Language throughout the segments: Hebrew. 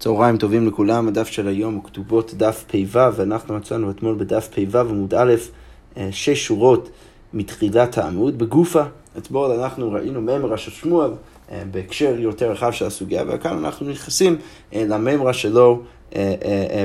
צהריים טובים לכולם, הדף של היום הוא כתובות דף פ"ו, ואנחנו מצאנו אתמול בדף פ"ו עמוד א', אה, שש שורות מתחילת העמוד בגופה. אתמול אנחנו ראינו מימרה של שמואל אה, בהקשר יותר רחב של הסוגיה, וכאן אנחנו נכנסים אה, למימרה שלו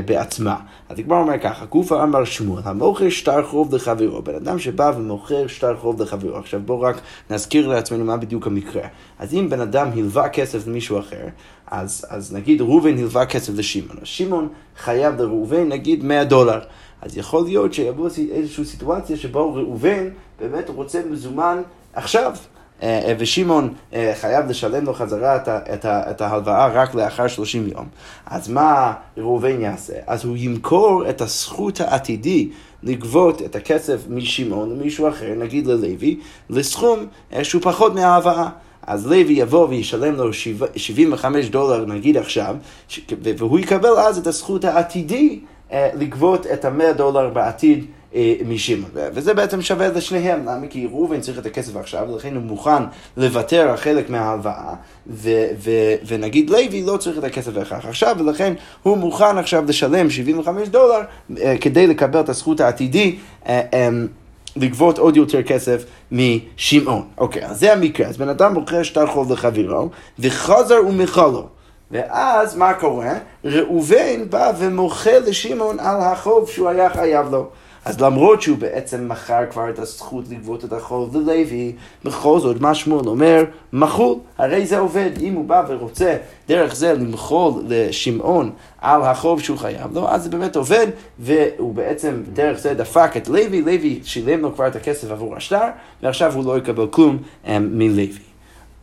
בעצמה. אז כבר אומר ככה, גופה אמר שמואל, המוכר שטר חוב לחברו, בן אדם שבא ומוכר שטר חוב לחברו. עכשיו בואו רק נזכיר לעצמנו מה בדיוק המקרה. אז אם בן אדם הלווה כסף למישהו אחר, אז, אז נגיד ראובן הלווה כסף לשמעון, אז שמעון חייב לראובן נגיד 100 דולר. אז יכול להיות שיבוא איזושהי סיטואציה שבו ראובן באמת רוצה מזומן עכשיו. אה, אה, ושמעון אה, חייב לשלם לו חזרה את ההלוואה רק לאחר 30 יום. אז מה ראובן יעשה? אז הוא ימכור את הזכות העתידי לגבות את הכסף משמעון למישהו אחר, נגיד ללוי, לסכום שהוא פחות מההלוואה. אז לוי יבוא וישלם לו 75 דולר נגיד עכשיו, והוא יקבל אז את הזכות העתידי לגבות את ה-100 דולר בעתיד משמעון. וזה בעצם שווה לשניהם, למה? כי ראובן צריך את הכסף עכשיו, ולכן הוא מוכן לוותר על חלק מההלוואה, ונגיד לוי לא צריך את הכסף בהכרח עכשיו, ולכן הוא מוכן עכשיו לשלם 75 דולר אה, כדי לקבל את הזכות העתידי. אה, לגבות עוד יותר כסף משמעון. אוקיי, אז זה המקרה. אז בן אדם מוכר שטר חוב לחברו, וחזר ומכלו. ואז מה קורה? ראובן בא ומוכר לשמעון על החוב שהוא היה חייב לו. אז למרות שהוא בעצם מכר כבר את הזכות לגבות את החוב ללוי, בכל זאת מה שמואל אומר, מחול, הרי זה עובד. אם הוא בא ורוצה דרך זה למחול לשמעון על החוב שהוא חייב לו, אז זה באמת עובד, והוא בעצם דרך זה דפק את לוי, לוי שילם לו כבר את הכסף עבור השטר, ועכשיו הוא לא יקבל כלום um, מלוי.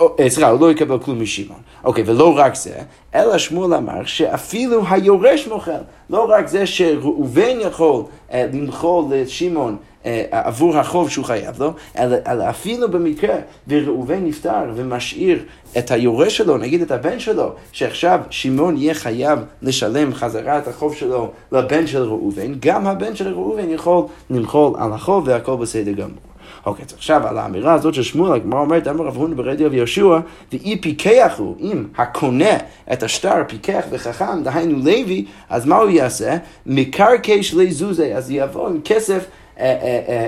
אה, סליחה, הוא לא יקבל כלום משמעון. אוקיי, ולא רק זה, אלא שמואל אמר שאפילו היורש מוכל. לא רק זה שראובן יכול אה, למחול לשמעון אה, עבור החוב שהוא חייב לו, אלא, אלא אפילו במקרה וראובן נפטר ומשאיר את היורש שלו, נגיד את הבן שלו, שעכשיו שמעון יהיה חייב לשלם חזרה את החוב שלו לבן של ראובן, גם הבן של ראובן יכול למחול על החוב והכל בסדר גמור. אוקיי, אז עכשיו על האמירה הזאת של שמואל, הגמרא אומרת, אמר רב הונא ברדיו ויהושע, ואי פיקח הוא, אם הקונה את השטר פיקח וחכם, דהיינו לוי, אז מה הוא יעשה? מקרקעי שלי זוזי, אז יבוא עם כסף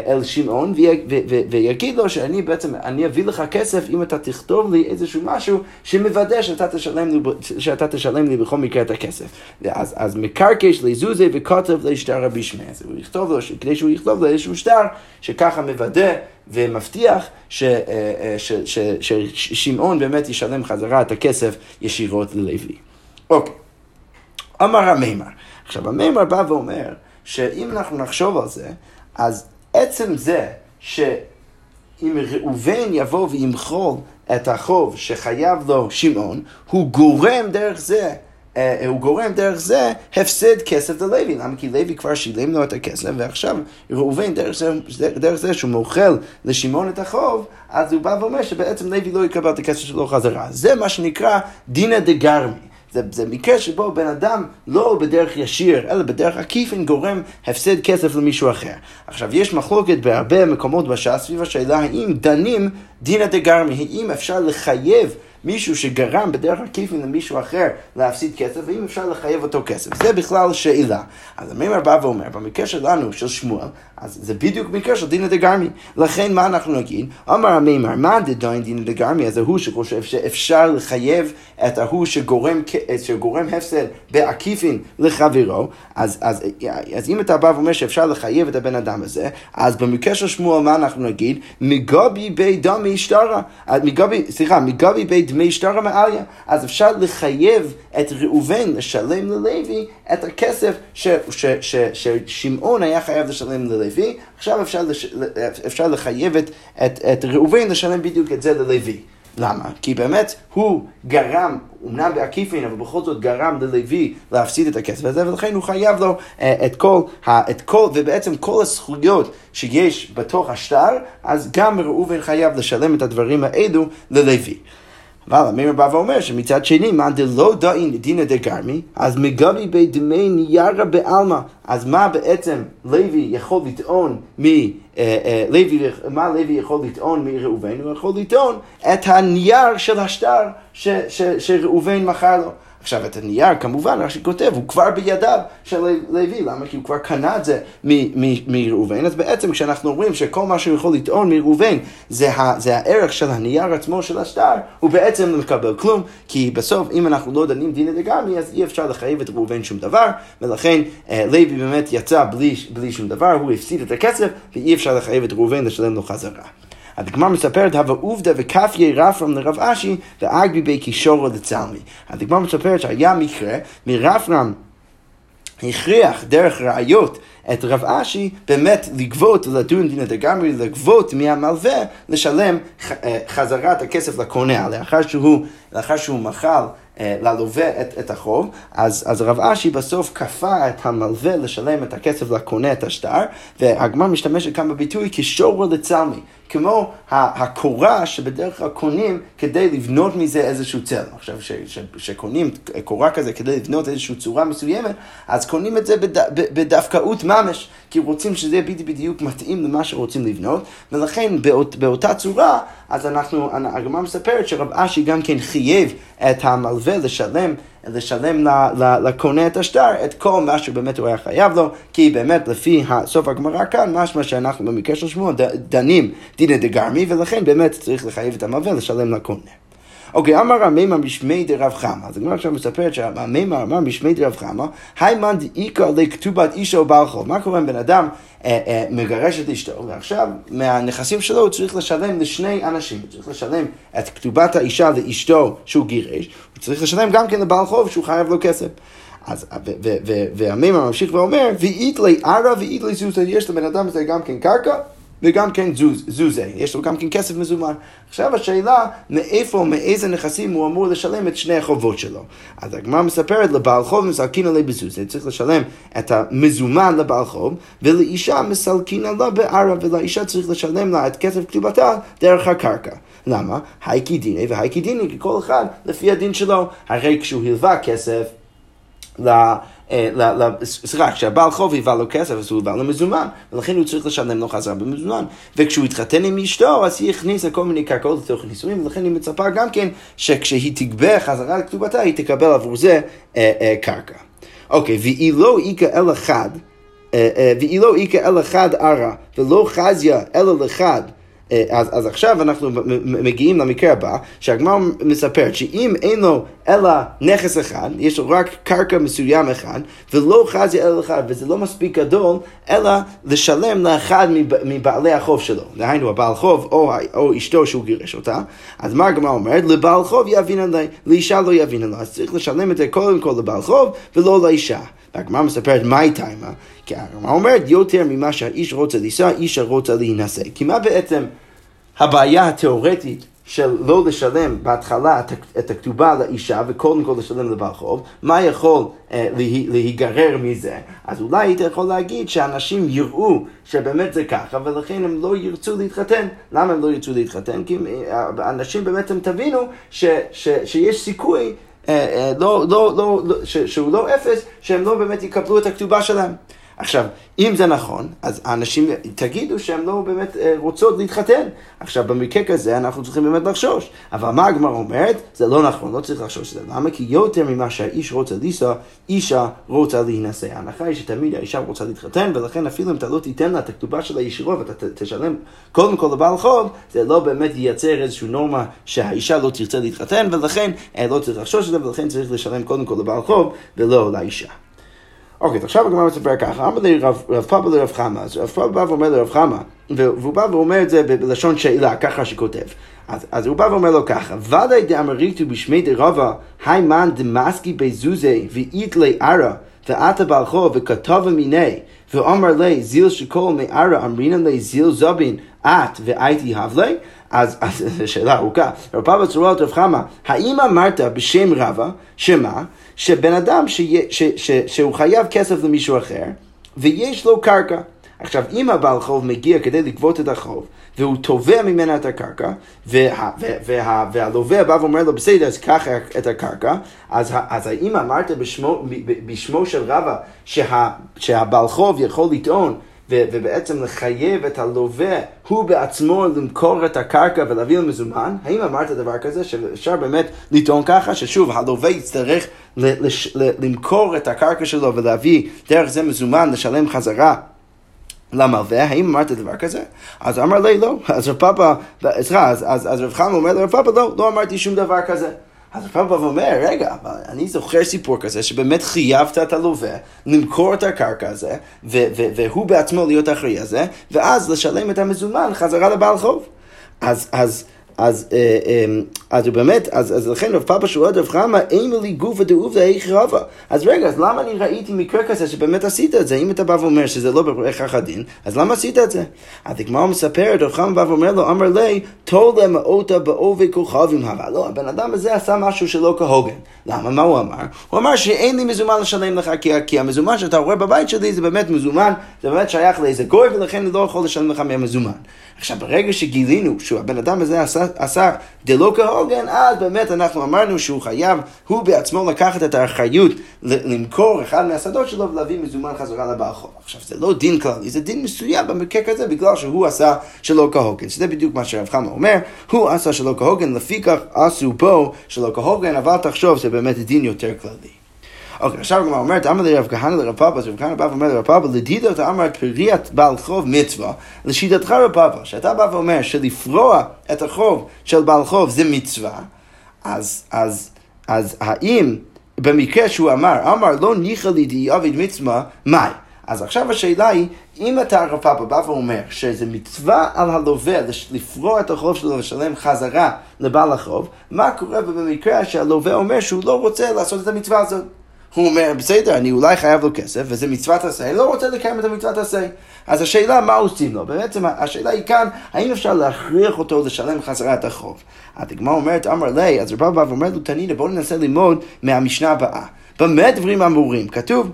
אל שמעון ויגיד לו שאני בעצם, אני אביא לך כסף אם אתה תכתוב לי איזשהו משהו שמוודא שאתה תשלם לי, שאתה תשלם לי בכל מקרה את הכסף. אז, אז מקרקש לזוזי וכותב לשטר רבי שמע. אז הוא יכתוב לו, כדי שהוא יכתוב לו איזשהו שטר שככה מוודא ומבטיח ששמעון באמת ישלם חזרה את הכסף ישירות ללוי. אוקיי. אמר המימר. עכשיו המימר בא ואומר שאם אנחנו נחשוב על זה, אז עצם זה שאם ראובן יבוא וימחול את החוב שחייב לו שמעון, הוא גורם דרך זה Uh, הוא גורם דרך זה הפסד כסף ללוי. למה? כי לוי כבר שילם לו את הכסף, ועכשיו ראובן דרך זה, דרך זה שהוא מוכל לשמעון את החוב, אז הוא בא ואומר שבעצם לוי לא יקבל את הכסף שלו חזרה. זה מה שנקרא דינא דגרמי. זה, זה מקרה שבו בן אדם לא בדרך ישיר, אלא בדרך עקיפין גורם הפסד כסף למישהו אחר. עכשיו, יש מחלוקת בהרבה מקומות בש"ס סביב השאלה האם דנים דינא דגרמי, האם אפשר לחייב מישהו שגרם בדרך עקיפין למישהו אחר להפסיד כסף, ואם אפשר לחייב אותו כסף. זה בכלל שאלה. אז המימר בא ואומר, במקרה שלנו, של שמואל, אז זה בדיוק מקרה של דינא דגרמי. לכן מה אנחנו נגיד? אמר המימר, מה דדיין דינא דגרמי? אז ההוא שחושב שאפשר לחייב את ההוא שגורם, שגורם הפסד בעקיפין לחברו, אז, אז, אז אם אתה בא ואומר שאפשר לחייב את הבן אדם הזה, אז במקרה של שמואל מה אנחנו נגיד? מגבי בי דמי שטרה, מגבי, סליחה, מגבי בי דמי שטרה מעליה. אז אפשר לחייב את ראובן לשלם ללוי את הכסף ששמעון היה חייב לשלם ללוי, עכשיו אפשר, לש, אפשר לחייב את, את, את ראובן לשלם בדיוק את זה ללוי. למה? כי באמת הוא גרם, אמנם בעקיפין, אבל בכל זאת גרם ללוי להפסיד את הכסף הזה, ולכן הוא חייב לו uh, את כל, את כל, ובעצם כל הזכויות שיש בתוך השטר, אז גם ראובן חייב לשלם את הדברים האלו ללוי. אבל המאמר בא ואומר שמצד שני, מה דלא דאין דינא דגרמי, אז מגבי בי דמי ניירא בעלמא. אז מה בעצם לוי יכול לטעון מ... אה, אה, לוי, מה לוי יכול לטעון מראובן? הוא יכול לטעון את הנייר של השטר שראובן מכר לו. עכשיו, את הנייר, כמובן, רש"י כותב, הוא כבר בידיו של לוי, למה? כי הוא כבר קנה את זה מראובן, אז בעצם כשאנחנו אומרים שכל מה שהוא יכול לטעון מראובן זה, זה הערך של הנייר עצמו של השטר, הוא בעצם לא מקבל כלום, כי בסוף, אם אנחנו לא דנים דינא דגמי, אז אי אפשר לחייב את ראובן שום דבר, ולכן אה, לוי באמת יצא בלי, בלי שום דבר, הוא הפסיד את הכסף, ואי אפשר לחייב את ראובן לשלם לו חזרה. הדגמר מספרת, הווה עובדא וכפיה רפרם לרב אשי ואגבי בי קישורו לצלמי. הדגמר מספרת שהיה מקרה מרפרם הכריח דרך ראיות את רב אשי באמת לגבות, לדון דינא דגמרי, לגבות מהמלווה, לשלם אה, חזרה את הכסף לקונה, לאחר שהוא, לאחר שהוא מחל אה, ללווה את, את החוב, אז, אז רב אשי בסוף כפה את המלווה לשלם את הכסף לקונה את השטר, והגמר משתמשת כאן בביטוי כשורו לצלמי. כמו הקורה שבדרך כלל קונים כדי לבנות מזה איזשהו צל. עכשיו, כשקונים קורה כזה כדי לבנות איזושהי צורה מסוימת, אז קונים את זה בד, בדווקאות ממש, כי רוצים שזה בדיוק בדיוק מתאים למה שרוצים לבנות, ולכן באות, באותה צורה, אז אנחנו, הגמרא מספרת שרב אשי גם כן חייב את המלווה לשלם לשלם לקונה את השטר את כל מה שבאמת הוא היה חייב לו, כי באמת לפי סוף הגמרא כאן, משמע שאנחנו במקרה של שמוע דנים דינא דגרמי, ולכן באמת צריך לחייב את המלווה לשלם לקונה. אוקיי, אמר המימר משמי דרב חמא. אז הגמרא עכשיו מספרת שהמימר אמר משמי דרב חמא, היימן דאיכא לכתובת אישו או בעל חוב. מה קורה אם בן אדם אה, אה, מגרש את אשתו, ועכשיו מהנכסים שלו הוא צריך לשלם לשני אנשים. הוא צריך לשלם את כתובת האישה לאשתו שהוא גירש, הוא צריך לשלם גם כן לבעל חוב שהוא חייב לו כסף. אז, והמימר ממשיך ואומר, ואית לי ערה ואית לי זוזה, יש לבן אדם הזה גם כן קרקע, וגם כן זוז, זוזה, יש לו גם כן כסף מזומן. עכשיו השאלה, מאיפה, מאיזה נכסים הוא אמור לשלם את שני החובות שלו. אז הגמרא מספרת, לבעל חוב מסלקין עלי בזוזה, צריך לשלם את המזומן לבעל חוב, ולאישה מסלקין עלה בערה, ולאישה צריך לשלם לה את כסף כתובתה דרך הקרקע. למה? הייקי דיני והייקי דיני, כי כל אחד לפי הדין שלו, הרי כשהוא הלווה כסף ל... אה, סליחה, כשהבעל חוב היווה לו כסף, אז הוא היווה לו מזומן, ולכן הוא צריך לשלם לו חזרה במזומן. וכשהוא התחתן עם אשתו, אז היא הכניסה כל מיני קרקעות לתוך נישואים, ולכן היא מצפה גם כן שכשהיא תגבה חזרה לכתובתה, היא תקבל עבור זה אה, אה, קרקע. אוקיי, והיא לא איכה אל אחד, והיא לא איכה אל אחד ערה, ולא חזיה אלא לחד. אה, אז, אז עכשיו אנחנו מגיעים למקרה הבא, שהגמר מספרת שאם אין לו אלא נכס אחד, יש לו רק קרקע מסוים אחד, ולא חזי אלא אחד, וזה לא מספיק גדול, אלא לשלם לאחד מבעלי החוב שלו. דהיינו, הבעל חוב או, או אשתו שהוא גירש אותה, אז מה הגמר אומרת? לבעל חוב יבין עלי, לאישה לא יבין עלי. אז צריך לשלם את זה קודם כל לבעל חוב ולא לאישה. והגמרא מספרת מהי טיימה? כי הגמרא אומרת יותר ממה שהאיש רוצה לישא, אישה רוצה להינשא. כי מה בעצם הבעיה התיאורטית של לא לשלם בהתחלה את הכתובה לאישה וקודם כל לשלם לבעל חוב, מה יכול אה, להיגרר מזה? אז אולי היית יכול להגיד שאנשים יראו שבאמת זה ככה ולכן הם לא ירצו להתחתן. למה הם לא ירצו להתחתן? כי אה, אנשים באמת הם תבינו ש, ש, שיש סיכוי אה, אה, לא, לא, לא, לא, ש, שהוא לא אפס, שהם לא באמת יקבלו את הכתובה שלהם. עכשיו, אם זה נכון, אז האנשים תגידו שהן לא באמת אה, רוצות להתחתן. עכשיו, במקרה כזה אנחנו צריכים באמת לחשוש. אבל מה הגמרא אומרת? זה לא נכון, לא צריך לחשוש את זה. למה? כי יותר ממה שהאיש רוצה לנסוע, אישה רוצה להינשא. ההנחה היא שתמיד האישה רוצה להתחתן, ולכן אפילו אם אתה לא תיתן לה את הכתובה של הישירות ואתה תשלם קודם כל לבעל חוב, זה לא באמת ייצר איזושהי נורמה שהאישה לא תרצה להתחתן, ולכן אה, לא צריך לחשוש את זה, ולכן צריך לשלם קודם כל לבעל חוב ולא לאישה. אוקיי, עכשיו הגמרא מספר ככה, אמר לי רב פאבא לרב חמא, אז רב פאבא בא ואומר לרב חמא, והוא בא ואומר את זה בלשון שאלה, ככה שכותב. אז, אז הוא בא ואומר לו ככה, ודאי דאמריתו בשמי דרבה, היימן דמסקי בזוזי ואית לי ערה, ועתה בעלכו וכתבה מיני, ואומר לי זיל שכל מערה אמרינן לי זיל זבין, את והייתי הבלי? אז, אז שאלה ארוכה. רב פאבא צורות רב חמא, האם אמרת בשם רבה, שמה? שבן אדם שיה, ש, ש, שהוא חייב כסף למישהו אחר, ויש לו קרקע. עכשיו, אם הבעל חוב מגיע כדי לגבות את החוב, והוא תובע ממנה את הקרקע, וה, וה, וה, והלווה בא ואומר לו, בסדר, אז קח את הקרקע, אז, אז האם אמרת בשמו, בשמו של רבא שה, שהבעל חוב יכול לטעון ו- ובעצם לחייב את הלווה הוא בעצמו למכור את הקרקע ולהביא למזומן, האם אמרת דבר כזה שאפשר באמת לטעון ככה, ששוב, הלווה יצטרך ל- לש- ל- למכור את הקרקע שלו ולהביא דרך זה מזומן, לשלם חזרה למלווה, האם אמרת דבר כזה? אז אמר לי לא, אז רב פאפה, סליחה, אז, אז, אז רב חיים אומר לרב פאפה לא, לא אמרתי שום דבר כזה. אז רב פאפה אומר, רגע, אבל אני זוכר סיפור כזה שבאמת חייבת את הלווה למכור את הקרקע הזה, והוא בעצמו להיות אחראי על זה, ואז לשלם את המזומן חזרה לבעל חוב. אז, אז, אז, אה, אה, אז הוא באמת, אז, אז לכן רב פאפה שואל רב חמא, אין לי גופה דעובדא איך רבה. אז רגע, אז למה אני ראיתי מקרה כזה שבאמת עשית את זה? אם אתה בא ואומר שזה לא בהכרח הדין, אז למה עשית את זה? אז הגמרא מספרת, רב חמא בא ואומר לו, אמר לי, תולה מאותה בעובי כוכבים הווה. לא, הבן אדם הזה עשה משהו שלא כהוגן. למה? מה הוא אמר? הוא אמר שאין לי מזומן לשלם לך, כי, כי המזומן שאתה רואה בבית שלי זה באמת מזומן, זה באמת שייך לאיזה גוי, ולכן אני לא יכול לשלם לך מהמזומן. עכשיו, ברגע שגילינו שהבן אדם הזה עשה, עשה דלא כהוגן, אז באמת אנחנו אמרנו שהוא חייב, הוא בעצמו לקחת את האחריות למכור אחד מהשדות שלו ולהביא מזומן חזרה לבעל חוב. עכשיו, זה לא דין כללי, זה דין מסוים במקרה כזה, בגלל שהוא עשה שלא כהוגן. שזה בדיוק מה שרב חמא אומר, הוא עשה שלא כהוגן, לפיכך עשו פה שלא כהוגן, אבל תחשוב שזה באמת דין יותר כללי. אוקיי, עכשיו הגמרא אומרת, אמר לרב כהנא לרב פאפא, אז רב כהנא בא ואומר לרב פאפא, לדידו אתה אמר פריעת בעל חוב מצווה, לשיטתך רב פאפא, שאתה בא ואומר שלפרוע את החוב של בעל חוב זה מצווה, אז, אז, אז האם במקרה שהוא אמר, אמר לא ניחא לי דיעביד מצווה, מאי? אז עכשיו השאלה היא, אם אתה רב פאפא בא ואומר שזה מצווה על הלווה לפרוע את החוב שלו ולשלם חזרה לבעל החוב, מה קורה במקרה שהלווה אומר שהוא לא רוצה לעשות את המצווה הזאת? הוא אומר, בסדר, אני אולי חייב לו כסף, וזה מצוות עשה, לא רוצה לקיים את המצוות עשה. אז השאלה, מה עושים לו? בעצם השאלה היא כאן, האם אפשר להכריח אותו לשלם חזרה את החוב? הדגמרא אומרת, אמר לי, אז רבא בא ואומר לו, תנינא, בואו ננסה ללמוד מהמשנה הבאה. במה דברים אמורים? כתוב,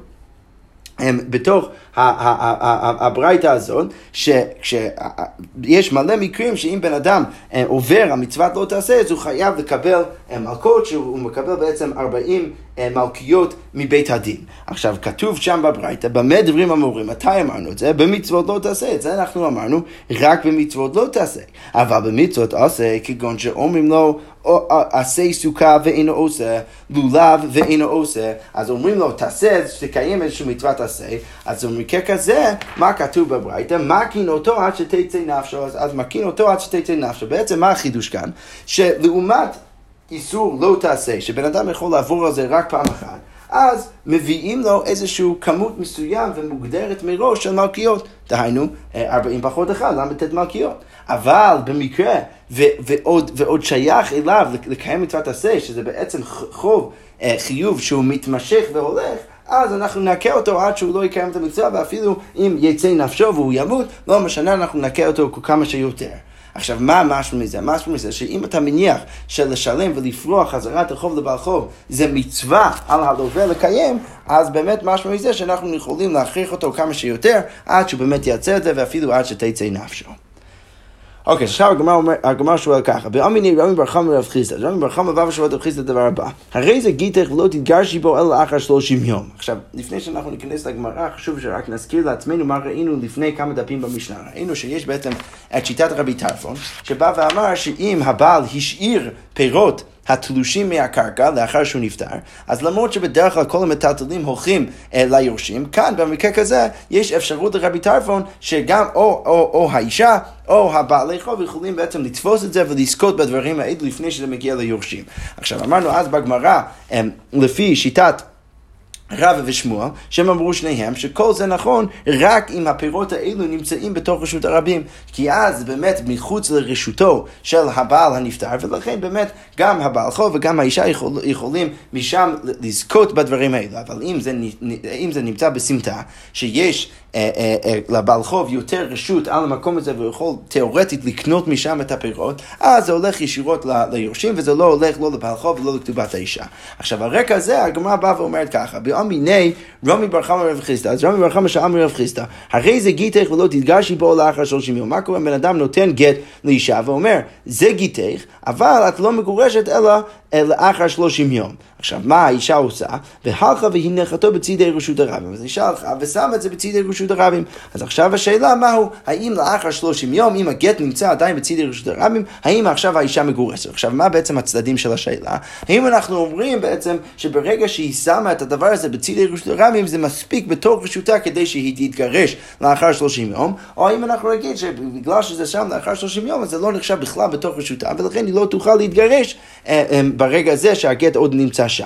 הם בתוך הברייתא הזאת, שיש מלא מקרים שאם בן אדם אה, עובר המצוות לא תעשה, אז הוא חייב לקבל אה, מלכות, שהוא מקבל בעצם 40 אה, מלכיות מבית הדין. עכשיו, כתוב שם בברייתא, במה דברים אמורים? מתי אמרנו את זה? במצוות לא תעשה. את זה אנחנו אמרנו, רק במצוות לא תעשה. אבל במצוות עשה, כגון שאומרים לו, עשה סוכה ואינו עושה, לולב ואינו עושה, אז אומרים לו, תעשה, תקיים איזושהי מצוות עשה, אז במקרה כזה, מה כתוב בברייתא? מקין אותו עד שתצא נפשו, אז, אז מקין אותו עד שתצא נפשו. בעצם מה החידוש כאן? שלעומת איסור לא תעשה, שבן אדם יכול לעבור על זה רק פעם אחת, אז מביאים לו איזושהי כמות מסוים ומוגדרת מראש של מלכיות. דהיינו, 40 פחות אחד, ל"ט מלכיות. אבל במקרה, ו- ועוד, ועוד שייך אליו לקיים מצוות עשה, שזה בעצם חוב, חיוב שהוא מתמשך והולך, אז אנחנו נכה אותו עד שהוא לא יקיים את המצווה, ואפילו אם יצא נפשו והוא ימות, לא משנה, אנחנו נכה אותו כמה שיותר. עכשיו, מה משהו מזה? משהו מזה שאם אתה מניח שלשלם ולפרוע חזרת החוב לבעל חוב זה מצווה על הלווה לקיים, אז באמת משהו מזה שאנחנו יכולים להכריח אותו כמה שיותר עד שהוא באמת יעשה את זה ואפילו עד שתצא נפשו. אוקיי, עכשיו הגמרא שואל ככה, באמיני רבי בר חמא רב חיסדא, רבי בר חמא בא ושואל את רב חיסדא הדבר הבא, הרי זה גיתך ולא תתגרשי בו אלא לאחר שלושים יום. עכשיו, לפני שאנחנו ניכנס לגמרא, חשוב שרק נזכיר לעצמנו מה ראינו לפני כמה דפים במשנה. ראינו שיש בעצם את שיטת רבי טרפון, שבא ואמר שאם הבעל השאיר פירות התלושים מהקרקע לאחר שהוא נפטר, אז למרות שבדרך כלל כל המטלטלים הולכים אה, ליורשים, כאן במקרה כזה יש אפשרות לרבי טרפון שגם או, או, או האישה או הבעלי חוב יכולים בעצם לתפוס את זה ולזכות בדברים האלה לפני שזה מגיע ליורשים. עכשיו אמרנו אז בגמרא, אה, לפי שיטת רבא ושמואל, שהם אמרו שניהם שכל זה נכון רק אם הפירות האלו נמצאים בתוך רשות הרבים. כי אז באמת מחוץ לרשותו של הבעל הנפטר, ולכן באמת גם הבעל חוב וגם האישה יכול, יכולים משם לזכות בדברים האלו. אבל אם זה, אם זה נמצא בסמטה, שיש לבעל חוב יותר רשות על המקום הזה והוא יכול תאורטית לקנות משם את הפירות, אז זה הולך ישירות ליורשים וזה לא הולך לא לבעל חוב ולא לכתובת האישה. עכשיו, על רקע זה הגמרא באה ואומרת ככה, באמיני רמי בר חמא רב חיסדא, אז רמי בר חמא שאל מרב חיסדא, הרי זה גיתך ולא תתגשי בו לאחר שלושים יום. מה קורה אם בן אדם נותן גט לאישה ואומר, זה גיתך, אבל את לא מגורשת אלא לאחר שלושים יום. עכשיו, מה האישה עושה? והלכה והנחתו בצידי רשות הרבים. אז האישה הלכה ושמה את זה בצידי רשות הרבים. אז עכשיו השאלה מהו, האם לאחר שלושים יום, אם הגט נמצא עדיין בצידי רשות הרבים, האם עכשיו האישה מגורסת? עכשיו, מה בעצם הצדדים של השאלה? האם אנחנו אומרים בעצם שברגע שהיא שמה את הדבר הזה בצידי רשות הרבים, זה מספיק בתוך רשותה כדי שהיא תתגרש לאחר שלושים יום, או האם אנחנו נגיד שבגלל שזה שם לאחר שלושים יום, אז זה לא נחשב בכלל בתוך רשותה, ולכן היא לא תוכל להתגרש אה, אה, ברגע הזה שהגט עוד נמצא שם.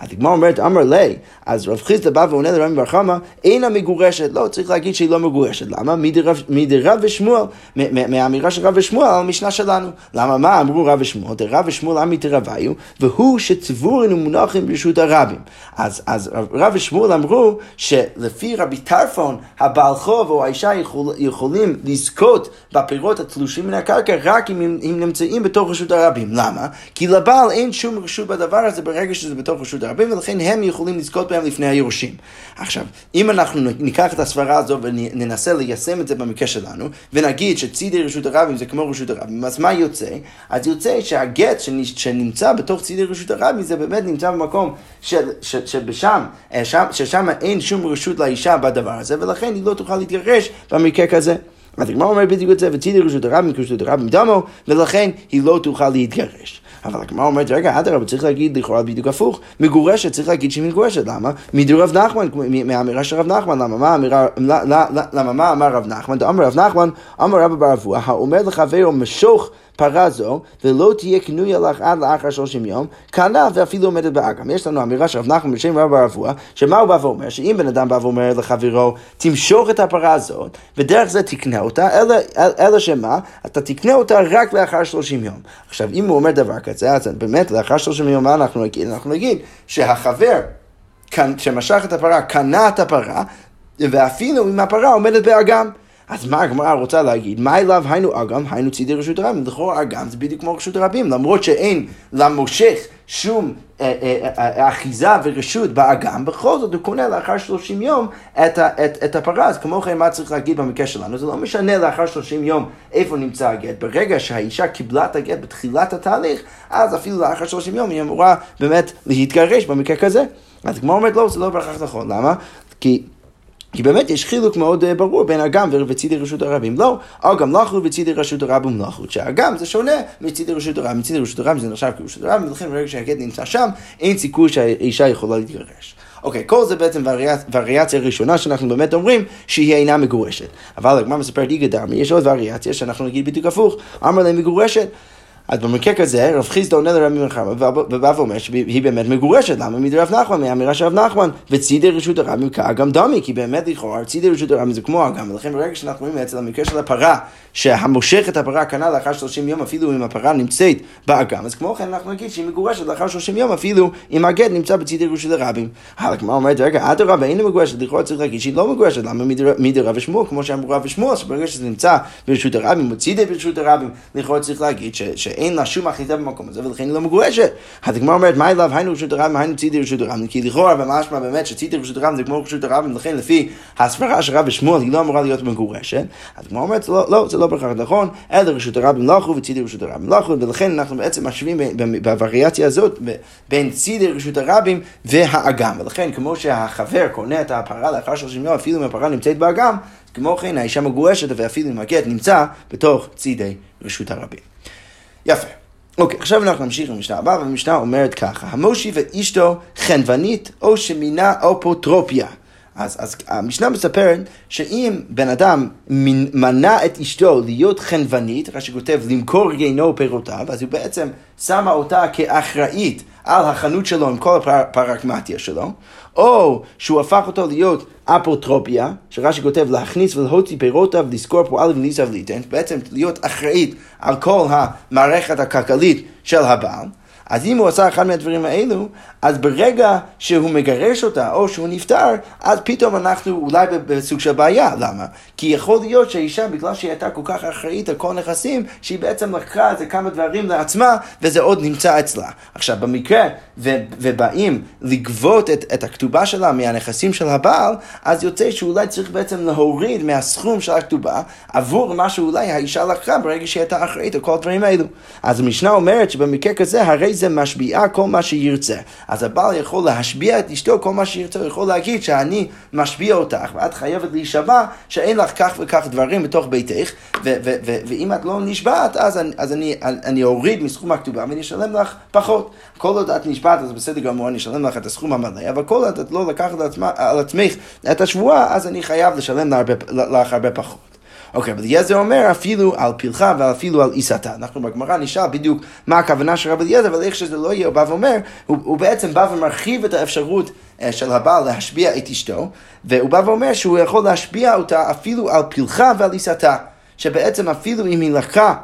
אז הגמרא אומרת, אמר לי, אז רב חיסדא בא ועונה לרבי בר חמא, אינה מגורשת. לא, צריך להגיד שהיא לא מגורשת. למה? מדרב ושמואל, מהאמירה של רב ושמואל על המשנה שלנו. למה? מה אמרו רב ושמואל? דרב ושמואל עמי תרוויו, והוא שצבורינו מונחים ברשות הרבים. אז, אז רב ושמואל אמרו שלפי רבי טרפון, הבעל חוב או האישה יכול, יכולים לזכות בפירות התלושים מן הקרקע רק אם הם נמצאים בתוך רשות הרבים. למה? כי לבעל אין שום רשות בדבר הזה ברגע שזה בתוך רשות הרבים, ולכן הם יכולים לזכות בהם לפני היורשים. עכשיו, אם אנחנו ניקח את הסברה הזו וננסה ליישם את זה במקרה שלנו, ונגיד שצידי רשות הרבים זה כמו רשות הרבים, אז מה יוצא? אז יוצא שהגט שנמצא בתוך צידי רשות הרבים זה באמת נמצא במקום של, ש, שבשם, אה, שם, ששם אין שום רשות לאישה בדבר הזה, ולכן היא לא תוכל להתגרש במקרה כזה. אז הגמרא אומר בדיוק את זה, וצידי רשות הרבים כרשות הרבים דמו, ולכן היא לא תוכל להתגרש. אבל הגמרא אומרת, רגע, אדרבה, צריך להגיד לכאורה בדיוק הפוך. מגורשת, צריך להגיד שהיא מגורשת. למה? מדור רב נחמן, מהאמירה של רב נחמן. למה? מה למה מה אמר רב נחמן? אמר רב נחמן, אמר רבא בר אבוה, האומר לחברו משוך פרה זו, ולא תהיה קנויה לך עד לאחר שלושים יום, קנה ואפילו עומדת באגם. יש לנו אמירה של רב נחמן בשם רב ברבוע, שמה הוא בא ואומר? שאם בן אדם בא ואומר לחברו, תמשוך את הפרה הזאת, ודרך זה תקנה אותה, אלא, אלא שמה? אתה תקנה אותה רק לאחר שלושים יום. עכשיו, אם הוא אומר דבר כזה, אז באמת, לאחר שלושים יום, מה אנחנו נגיד? אנחנו נגיד שהחבר שמשך את הפרה, קנה את הפרה, ואפילו אם הפרה עומדת באגם. אז מה הגמרא רוצה להגיד? מה אליו היינו אגם, היינו צידי רשות הרבים. לכאורה אגם זה בדיוק כמו רשות הרבים, למרות שאין למושך שום אה, אה, אה, אחיזה ורשות באגם, בכל זאת הוא קונה לאחר 30 יום את, את, את הפרה. אז כמו כן, מה צריך להגיד במקרה שלנו? זה לא משנה לאחר 30 יום איפה נמצא הגט. ברגע שהאישה קיבלה את הגט בתחילת התהליך, אז אפילו לאחר 30 יום היא אמורה באמת להתגרש במקרה כזה. אז כמו אומרת, לא, זה לא בהכרח נכון. למה? כי... כי באמת יש חילוק מאוד uh, ברור בין אגם וצידי רשות הרבים. לא, אגם לחו וצידי רשות הרבים לחו. שאגם זה שונה מצידי רשות הרבים. מצידי רשות הרבים זה נחשב כרשות הרבים, ולכן ברגע שהגט נמצא שם, אין סיכוי שהאישה יכולה להתגרש. אוקיי, כל זה בעצם וריאציה ראשונה שאנחנו באמת אומרים שהיא אינה מגורשת. אבל הגמרא מספרת איגא דרמי, יש עוד וריאציה שאנחנו נגיד בדיוק הפוך. אמר להם מגורשת. אז במקרה כזה, רב חיסדא עונה לרבי מלחמה ובא ואומר שהיא באמת מגורשת, למה? מידי רב נחמן, מהאמירה של רב נחמן, וצידי רשות הרבים כאגם דמי, כי באמת לכאורה צידי רשות הרבים זה כמו אגם, ולכן ברגע שאנחנו רואים אצל המקרה של הפרה, שהמושך את הפרה קנה לאחר 30 יום אפילו אם הפרה נמצאת באגם, אז כמו כן אנחנו נגיד שהיא מגורשת לאחר 30 יום אפילו אם הגט נמצא בצידי רשות הרבים. הגמרא אומרת, רגע, אדרבה אינה מגורשת, לכאורה צריך להגיד שהיא לא מגורשת, למה? מידי רב ושמואל, כמו שאמרו רב ושמואל, שברגע שזה נמצא ברשות הרבים, בצידי ברשות הרבים, לכאורה צריך שאין לה שום אחיזה במקום הזה, ולכן היא לא מגורשת. אז הגמרא אומרת, מה אליו היינו רשות הרבים, היינו צידי רשות הרבים, כי לכאורה ומשמע באמת שצידי רשות הרבים זה כמו רשות הרבים, ולכן לפי הסברה של רב ושמואל היא לא אמורה להיות מגורשת. אז הגמרא אומרת, לא, לא, זה לא בהכרח נכון, אלא רשות הרבים לחו וצידי רשות הרבים לחו, ולכן אנחנו בעצם משווים בווריאציה הזאת בין צידי רשות הרבים והאגם. ולכן כמו שהחבר קונה את הפרה לאחר 30 יום, אפילו אם הפרה נמצאת באגם, כמו כן האישה מגורשת ואפילו אם הגט נמצא בתוך צידי רשות הרבים. יפה. אוקיי, עכשיו אנחנו נמשיך למשנה הבאה, והמשנה אומרת ככה, המושיב את אשתו חנוונית או שמינה אפוטרופיה. אז, אז המשנה מספרת שאם בן אדם מנע את אשתו להיות חנוונית, רש"י כותב למכור גינו פירותיו, אז הוא בעצם שמה אותה כאחראית על החנות שלו עם כל הפרקמטיה שלו, או שהוא הפך אותו להיות אפוטרופיה, שרש"י כותב להכניס ולהוציא פירותיו, לזכור פועל וליסה וליתן, בעצם להיות אחראית על כל המערכת הכלכלית של הבעל. אז אם הוא עשה אחד מהדברים האלו, אז ברגע שהוא מגרש אותה או שהוא נפטר, אז פתאום אנחנו אולי בסוג של בעיה. למה? כי יכול להיות שהאישה, בגלל שהיא הייתה כל כך אחראית על כל נכסים, שהיא בעצם לקחה איזה כמה דברים לעצמה, וזה עוד נמצא אצלה. עכשיו, במקרה, ו- ובאים לגבות את, את הכתובה שלה מהנכסים של הבעל, אז יוצא שאולי צריך בעצם להוריד מהסכום של הכתובה עבור מה שאולי האישה לקחה ברגע שהיא הייתה אחראית על כל הדברים האלו. אז המשנה אומרת שבמקרה כזה, הרי זה משביעה כל מה שירצה. אז הבעל יכול להשביע את אשתו כל מה שירצה, הוא יכול להגיד שאני משביע אותך, ואת חייבת להישבע שאין לך כך וכך דברים בתוך ביתך, ואם את לא נשבעת, אז, אני, אז אני, אני אוריד מסכום הכתובה ואני אשלם לך פחות. כל עוד את נשבעת, אז בסדר גמור, אני אשלם לך את הסכום המלא, אבל כל עוד את לא לקחת על עצמך את השבועה, אז אני חייב לשלם לך הרבה פחות. אוקיי, אבל אליעזר אומר אפילו על פלחה ואפילו על עיסתה. אנחנו בגמרא נשאל בדיוק מה הכוונה של רבי אליעזר, אבל איך שזה לא יהיה, הוא בא ואומר, הוא, הוא בעצם בא ומרחיב את האפשרות אה, של הבעל להשביע את אשתו, והוא בא ואומר שהוא יכול להשביע אותה אפילו על פלחה ועל עיסתה. שבעצם אפילו אם היא לקחה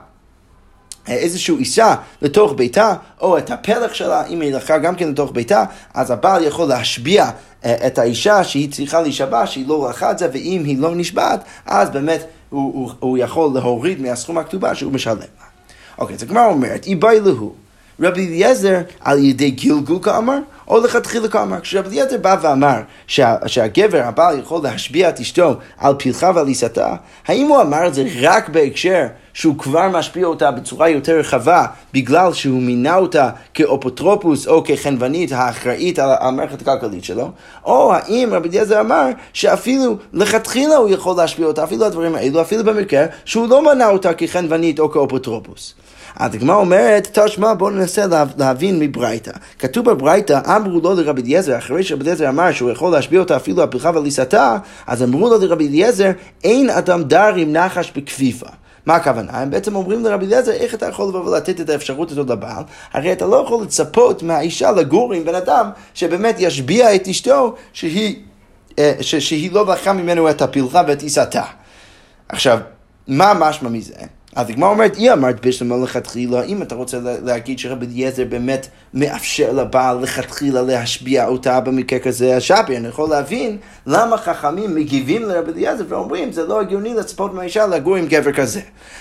אה, איזושהי אישה לתוך ביתה, או את הפלח שלה, אם היא לקחה גם כן לתוך ביתה, אז הבעל יכול להשביע אה, את האישה שהיא צריכה להישבע, שהיא לא לקחה את זה, ואם היא לא נשבעת, אז באמת הוא, הוא, הוא יכול להוריד מהסכום הכתובה שהוא משלם לה. אוקיי, אז הגמרא אומרת, איבאי להו. רבי אליעזר על ידי גלגול כאמר, או לכתחילה כאמר. כשרבי אליעזר בא ואמר שה, שהגבר, הבעל, יכול להשביע את אשתו על פלחה ועל עיסתה, האם הוא אמר את זה רק בהקשר שהוא כבר משפיע אותה בצורה יותר רחבה בגלל שהוא מינה אותה כאופוטרופוס או כחנוונית האחראית על המערכת הכלכלית שלו, או האם רבי אליעזר אמר שאפילו לכתחילה הוא יכול להשפיע אותה, אפילו הדברים האלו, אפילו במקרה שהוא לא מנה אותה כחנוונית או כאופוטרופוס. אז הגמרא אומרת, תשמע בואו ננסה להבין מברייתא. כתוב בברייתא, אמרו לו לרבי אליעזר, אחרי שרבי אליעזר אמר שהוא יכול להשביע אותה אפילו על פרחה וליסתה, אז אמרו לו לרבי אליעזר, אין אדם דר עם נחש בכפיפה. מה הכוונה? הם בעצם אומרים לרבי אליעזר, איך אתה יכול לבוא ולתת את האפשרות הזאת לבעל? הרי אתה לא יכול לצפות מהאישה לגור עם בן אדם שבאמת ישביע את אשתו שהיא, אה, שהיא לא לקחה ממנו את הפלחה ואת עיסתה. עכשיו, מה משמע מזה? אז הגמרא אומרת, היא אמרת בשלמה לכתחילה, אם אתה רוצה להגיד שרבי אליעזר באמת מאפשר לבעל לכתחילה להשביע אותה במקרה כזה, השאפי, אני יכול להבין למה חכמים מגיבים לרבי אליעזר ואומרים, זה לא הגיוני לצפות מהאישה לגור עם גבר כזה.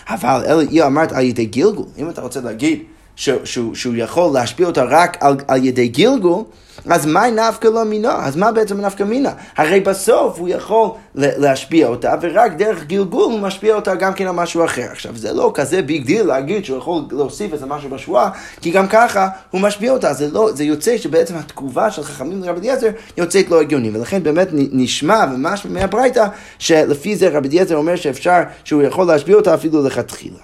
אבל אלה, היא אמרת על ידי גילגול, אם אתה רוצה להגיד שהוא, שהוא, יכול להשפיע אותה רק על, על ידי גילגול, אז מה נפקא לא מינה? אז מה בעצם נפקא מינה? הרי בסוף הוא יכול להשפיע אותה, ורק דרך גלגול הוא משפיע אותה גם כן על משהו אחר. עכשיו, זה לא כזה big deal להגיד שהוא יכול להוסיף איזה משהו בשבועה, כי גם ככה הוא משפיע אותה. זה, לא, זה יוצא שבעצם התגובה של חכמים לרבי אליעזר יוצאת לא הגיוני. ולכן באמת נשמע ממש מהברייתא, שלפי זה רבי אליעזר אומר שאפשר, שהוא יכול להשפיע אותה אפילו לכתחילה.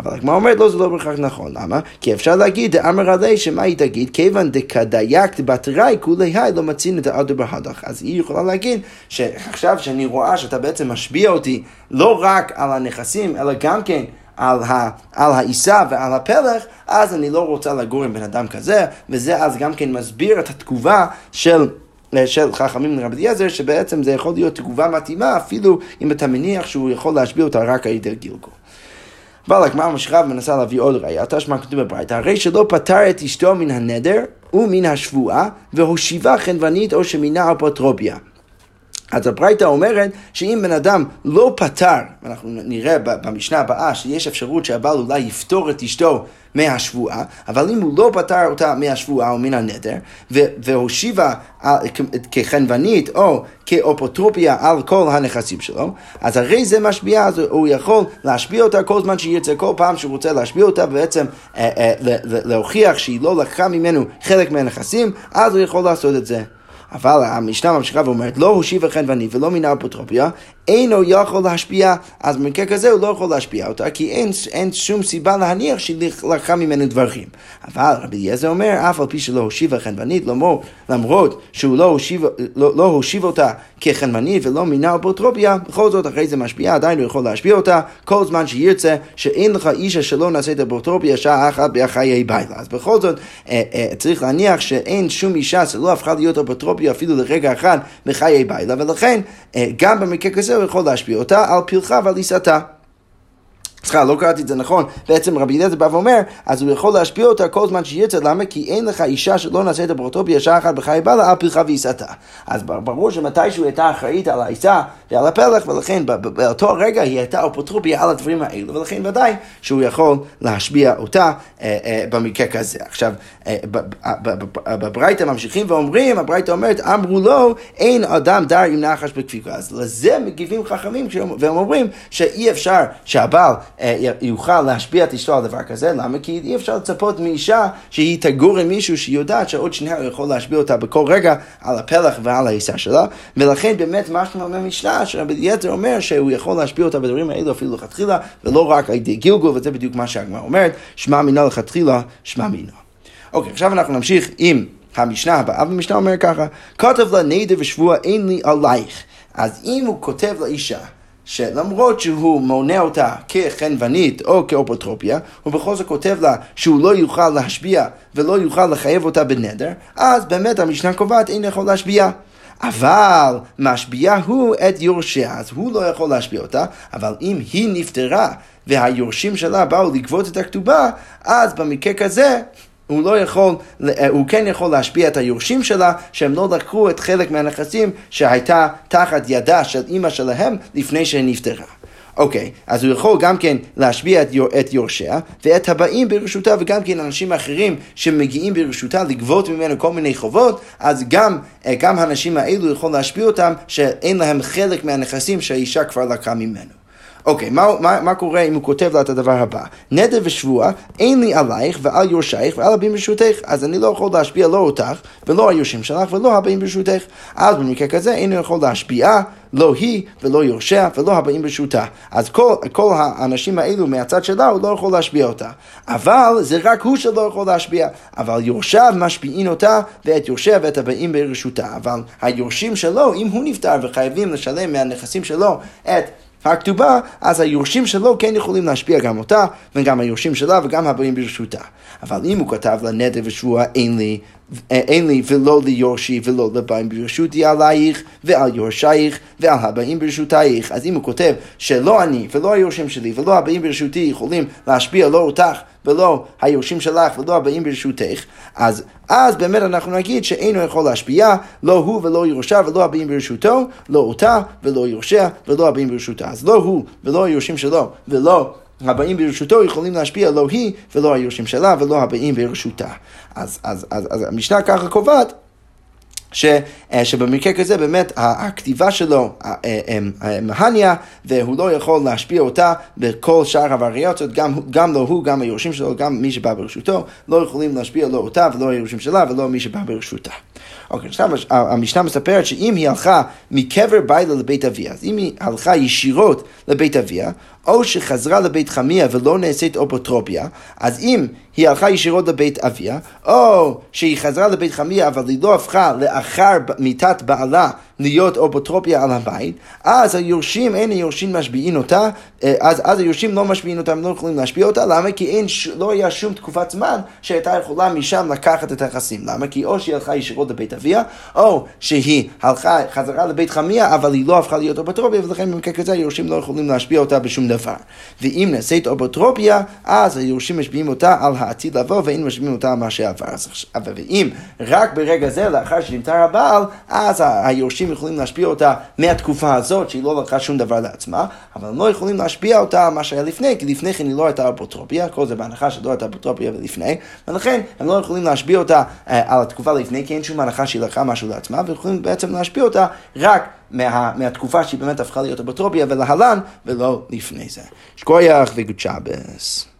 אבל הגמרא אומרת לא, זה לא בהכרח נכון. למה? כי אפשר להגיד, דאמר עלי, שמה היא תגיד? כיוון דקדייקת בתראי, כולי היי לא מצין את האדר בהדך. אז היא יכולה להגיד, שעכשיו שאני רואה שאתה בעצם משביע אותי לא רק על הנכסים, אלא גם כן על, ה, על העיסה ועל הפלח, אז אני לא רוצה לגור עם בן אדם כזה, וזה אז גם כן מסביר את התגובה של... של חכמים לרבי אליעזר, שבעצם זה יכול להיות תגובה מתאימה, אפילו אם אתה מניח שהוא יכול להשביע אותה רק על ידי גילגול. אבל הגמרא ממשיכה ומנסה להביא עוד ראייה, תשמע כתוב בברייתא, הרי שלא פטר את אשתו מן הנדר ומן השבועה, והושיבה חנוונית או שמינה אפוטרופיה. אז הברייתא אומרת שאם בן אדם לא פתר, ואנחנו נראה במשנה הבאה שיש אפשרות שהבעל אולי יפתור את אשתו מהשבועה, אבל אם הוא לא פתר אותה מהשבועה או מן הנדר, והושיבה כחנוונית או כאופוטרופיה על כל הנכסים שלו, אז הרי זה משביע, אז הוא יכול להשביע אותה כל זמן שירצה, כל פעם שהוא רוצה להשביע אותה ובעצם אה, אה, להוכיח שהיא לא לקחה ממנו חלק מהנכסים, אז הוא יכול לעשות את זה. אבל המשנה ממשיכה ואומרת, לא הושיבה חנוונית ולא מינה אפוטרופיה, אינו יכול להשפיע, אז במקרה כזה הוא לא יכול להשפיע אותה, כי אין, אין שום סיבה להניח שהיא לקחה ממנו דברים. אבל רבי אליעזר אומר, אף על פי שלא הושיבה חנוונית, למרות שהוא לא הושיב, לא, לא הושיב אותה כחנוונית ולא מינה אפוטרופיה, בכל זאת אחרי זה משפיע, עדיין הוא יכול להשפיע אותה, כל זמן שירצה, שאין לך אישה שלא נעשית אפוטרופיה שעה אחת בחיי בילה. אז בכל זאת אה, אה, צריך להניח שאין שום אישה שלא הפכה להיות אפוטרופיה אפילו לרגע אחד בחיי בילה, ולכן אה, גם במקרה כזה הוא יכול להשפיע אותה על פלחה ועל עיסתה. סליחה, לא קראתי את זה נכון. בעצם רבי אליעזר בא ואומר, אז הוא יכול להשפיע אותה כל זמן שירצה, למה? כי אין לך אישה שלא נעשית באוטופיה שעה אחת בחיי בעלה על פלחה ועיסתה. אז ברור שמתישהו הייתה אחראית על העיסה ועל הפלח, ולכן באותו רגע היא הייתה אפוטרופיה על הדברים האלו, ולכן ודאי שהוא יכול להשפיע אותה אה, אה, במקרה כזה. עכשיו, אה, בברייתא ממשיכים ואומרים, הברייתא אומרת, אמרו לו, אין אדם דר עם נחש בכפיפה. אז לזה מגיבים חכמים, והם אומרים שאי אפשר שהבעל יוכל להשפיע את אשתו על דבר כזה, למה? כי אי אפשר לצפות מאישה שהיא תגור עם מישהו שהיא יודעת שעוד שנייה הוא יכול להשפיע אותה בכל רגע על הפלח ועל העיסה שלה, ולכן באמת משמע מהמשנה שרבי אליעזר אומר שהוא יכול להשפיע אותה בדברים האלו אפילו לכתחילה, ולא רק על ידי גילגול, וזה בדיוק מה שהגמרא אומרת, שמע מינה לכתחילה, שמע מינה. אוקיי, עכשיו אנחנו נמשיך עם המשנה הבאה, והמשנה אומר ככה, כתב לה נדר ושבוע אין לי עלייך. אז אם הוא כותב לאישה, שלמרות שהוא מונה אותה כחנוונית או כאופוטרופיה, הוא בכל זאת כותב לה שהוא לא יוכל להשביע ולא יוכל לחייב אותה בנדר, אז באמת המשנה קובעת אין יכול להשביע. אבל משביע הוא את יורשיה, אז הוא לא יכול להשביע אותה, אבל אם היא נפטרה והיורשים שלה באו לגבות את הכתובה, אז במקרה כזה הוא לא יכול, אה, הוא כן יכול להשפיע את היורשים שלה, שהם לא לקחו את חלק מהנכסים שהייתה תחת ידה של אימא שלהם לפני שהיא נפטרה. אוקיי, okay, אז הוא יכול גם כן להשביע את, יור, את יורשיה ואת הבאים ברשותה וגם כן אנשים אחרים שמגיעים ברשותה לגבות ממנו כל מיני חובות, אז גם, אה, גם האנשים האלו יכול להשפיע אותם שאין להם חלק מהנכסים שהאישה כבר לקחה ממנו. אוקיי, מה, מה, מה קורה אם הוא כותב לה את הדבר הבא? נדר ושבוע, אין לי עלייך ועל יורשייך ועל הבאים ברשותך, אז אני לא יכול להשפיע לא אותך ולא היורשים שלך ולא הבאים ברשותך. אז במקרה כזה אינו יכול להשפיע לא היא ולא יורשיה ולא הבאים ברשותה. אז כל, כל האנשים האלו מהצד שלה הוא לא יכול להשפיע אותה. אבל זה רק הוא שלא יכול להשפיע. אבל יורשיו משפיעים אותה ואת יורשיה ואת הבאים ברשותה. אבל היורשים שלו, אם הוא נפטר וחייבים לשלם מהנכסים שלו את הכתובה, אז היורשים שלו כן יכולים להשפיע גם אותה, וגם היורשים שלה וגם הבאים ברשותה. אבל אם הוא כתב לה נדר ושבועה אין לי, אין לי ולא ליורשי ולא לבאים ברשותי עלייך ועל יורשייך ועל הבאים ברשותייך. אז אם הוא כותב שלא אני ולא היורשים שלי ולא הבאים ברשותי יכולים להשפיע לא אותך ולא היורשים שלך ולא הבאים ברשותך, אז, אז באמת אנחנו נגיד שאינו יכול להשפיע, לא הוא ולא יורשה ולא הבאים ברשותו, לא אותה ולא יורשיה ולא הבאים ברשותה. אז לא הוא ולא היורשים שלו ולא הבאים ברשותו יכולים להשפיע לא היא ולא היורשים שלה ולא הבאים ברשותה. אז, אז, אז, אז המשנה ככה קובעת ש, אה, שבמקרה כזה באמת הכתיבה שלו אה, מהניה והוא לא יכול להשפיע אותה בכל שאר הווריאציות, גם, גם לא הוא, גם היורשים שלו, גם מי שבא ברשותו, לא יכולים להשפיע לא אותה ולא היורשים שלה ולא מי שבא ברשותה. אוקיי, עכשיו המשנה מספרת שאם היא הלכה מקבר בילה לבית אביה, אז אם היא הלכה ישירות לבית אביה, או שחזרה לבית חמיה ולא נעשית אופוטרופיה, אז אם היא הלכה ישירות לבית אביה, או שהיא חזרה לבית חמיה אבל היא לא הפכה לאחר מיתת בעלה להיות אופוטרופיה על הבית, אז היורשים, אין היורשים משביעים אותה, אה, אז, אז היורשים לא משביעים אותה, הם לא יכולים להשביע אותה, למה? כי אין, לא היה שום תקופת זמן שהייתה יכולה משם לקחת את הנכסים. למה? כי או שהיא הלכה ישירות לבית אביה, או שהיא הלכה חזרה לבית חמיה, אבל היא לא הפכה להיות אופוטרופיה, ולכן במקרה כזה היורשים לא יכולים להשביע אותה בשום דבר. ואם נעשית אופוטרופיה, אז היורשים משביעים אותה על העתיד לבוא, ואין משביעים אותה על מה שעבר. ואם רק ברגע זה, לאחר שנמתר הבעל, אז היורשים יכולים להשפיע אותה מהתקופה הזאת, שהיא לא לקחה שום דבר לעצמה, אבל הם לא יכולים להשפיע אותה מה שהיה לפני, כי לפני כן היא לא הייתה אפוטרופיה, כל זה בהנחה שלא הייתה אפוטרופיה ולפני, ולכן הם לא יכולים להשפיע אותה אה, על התקופה לפני, כי אין שום הנחה שהיא לקחה משהו לעצמה, ויכולים בעצם להשפיע אותה רק מה, מהתקופה שהיא באמת הפכה להיות אפוטרופיה ולהלן, ולא לפני זה. שכוייח וגוד שבס.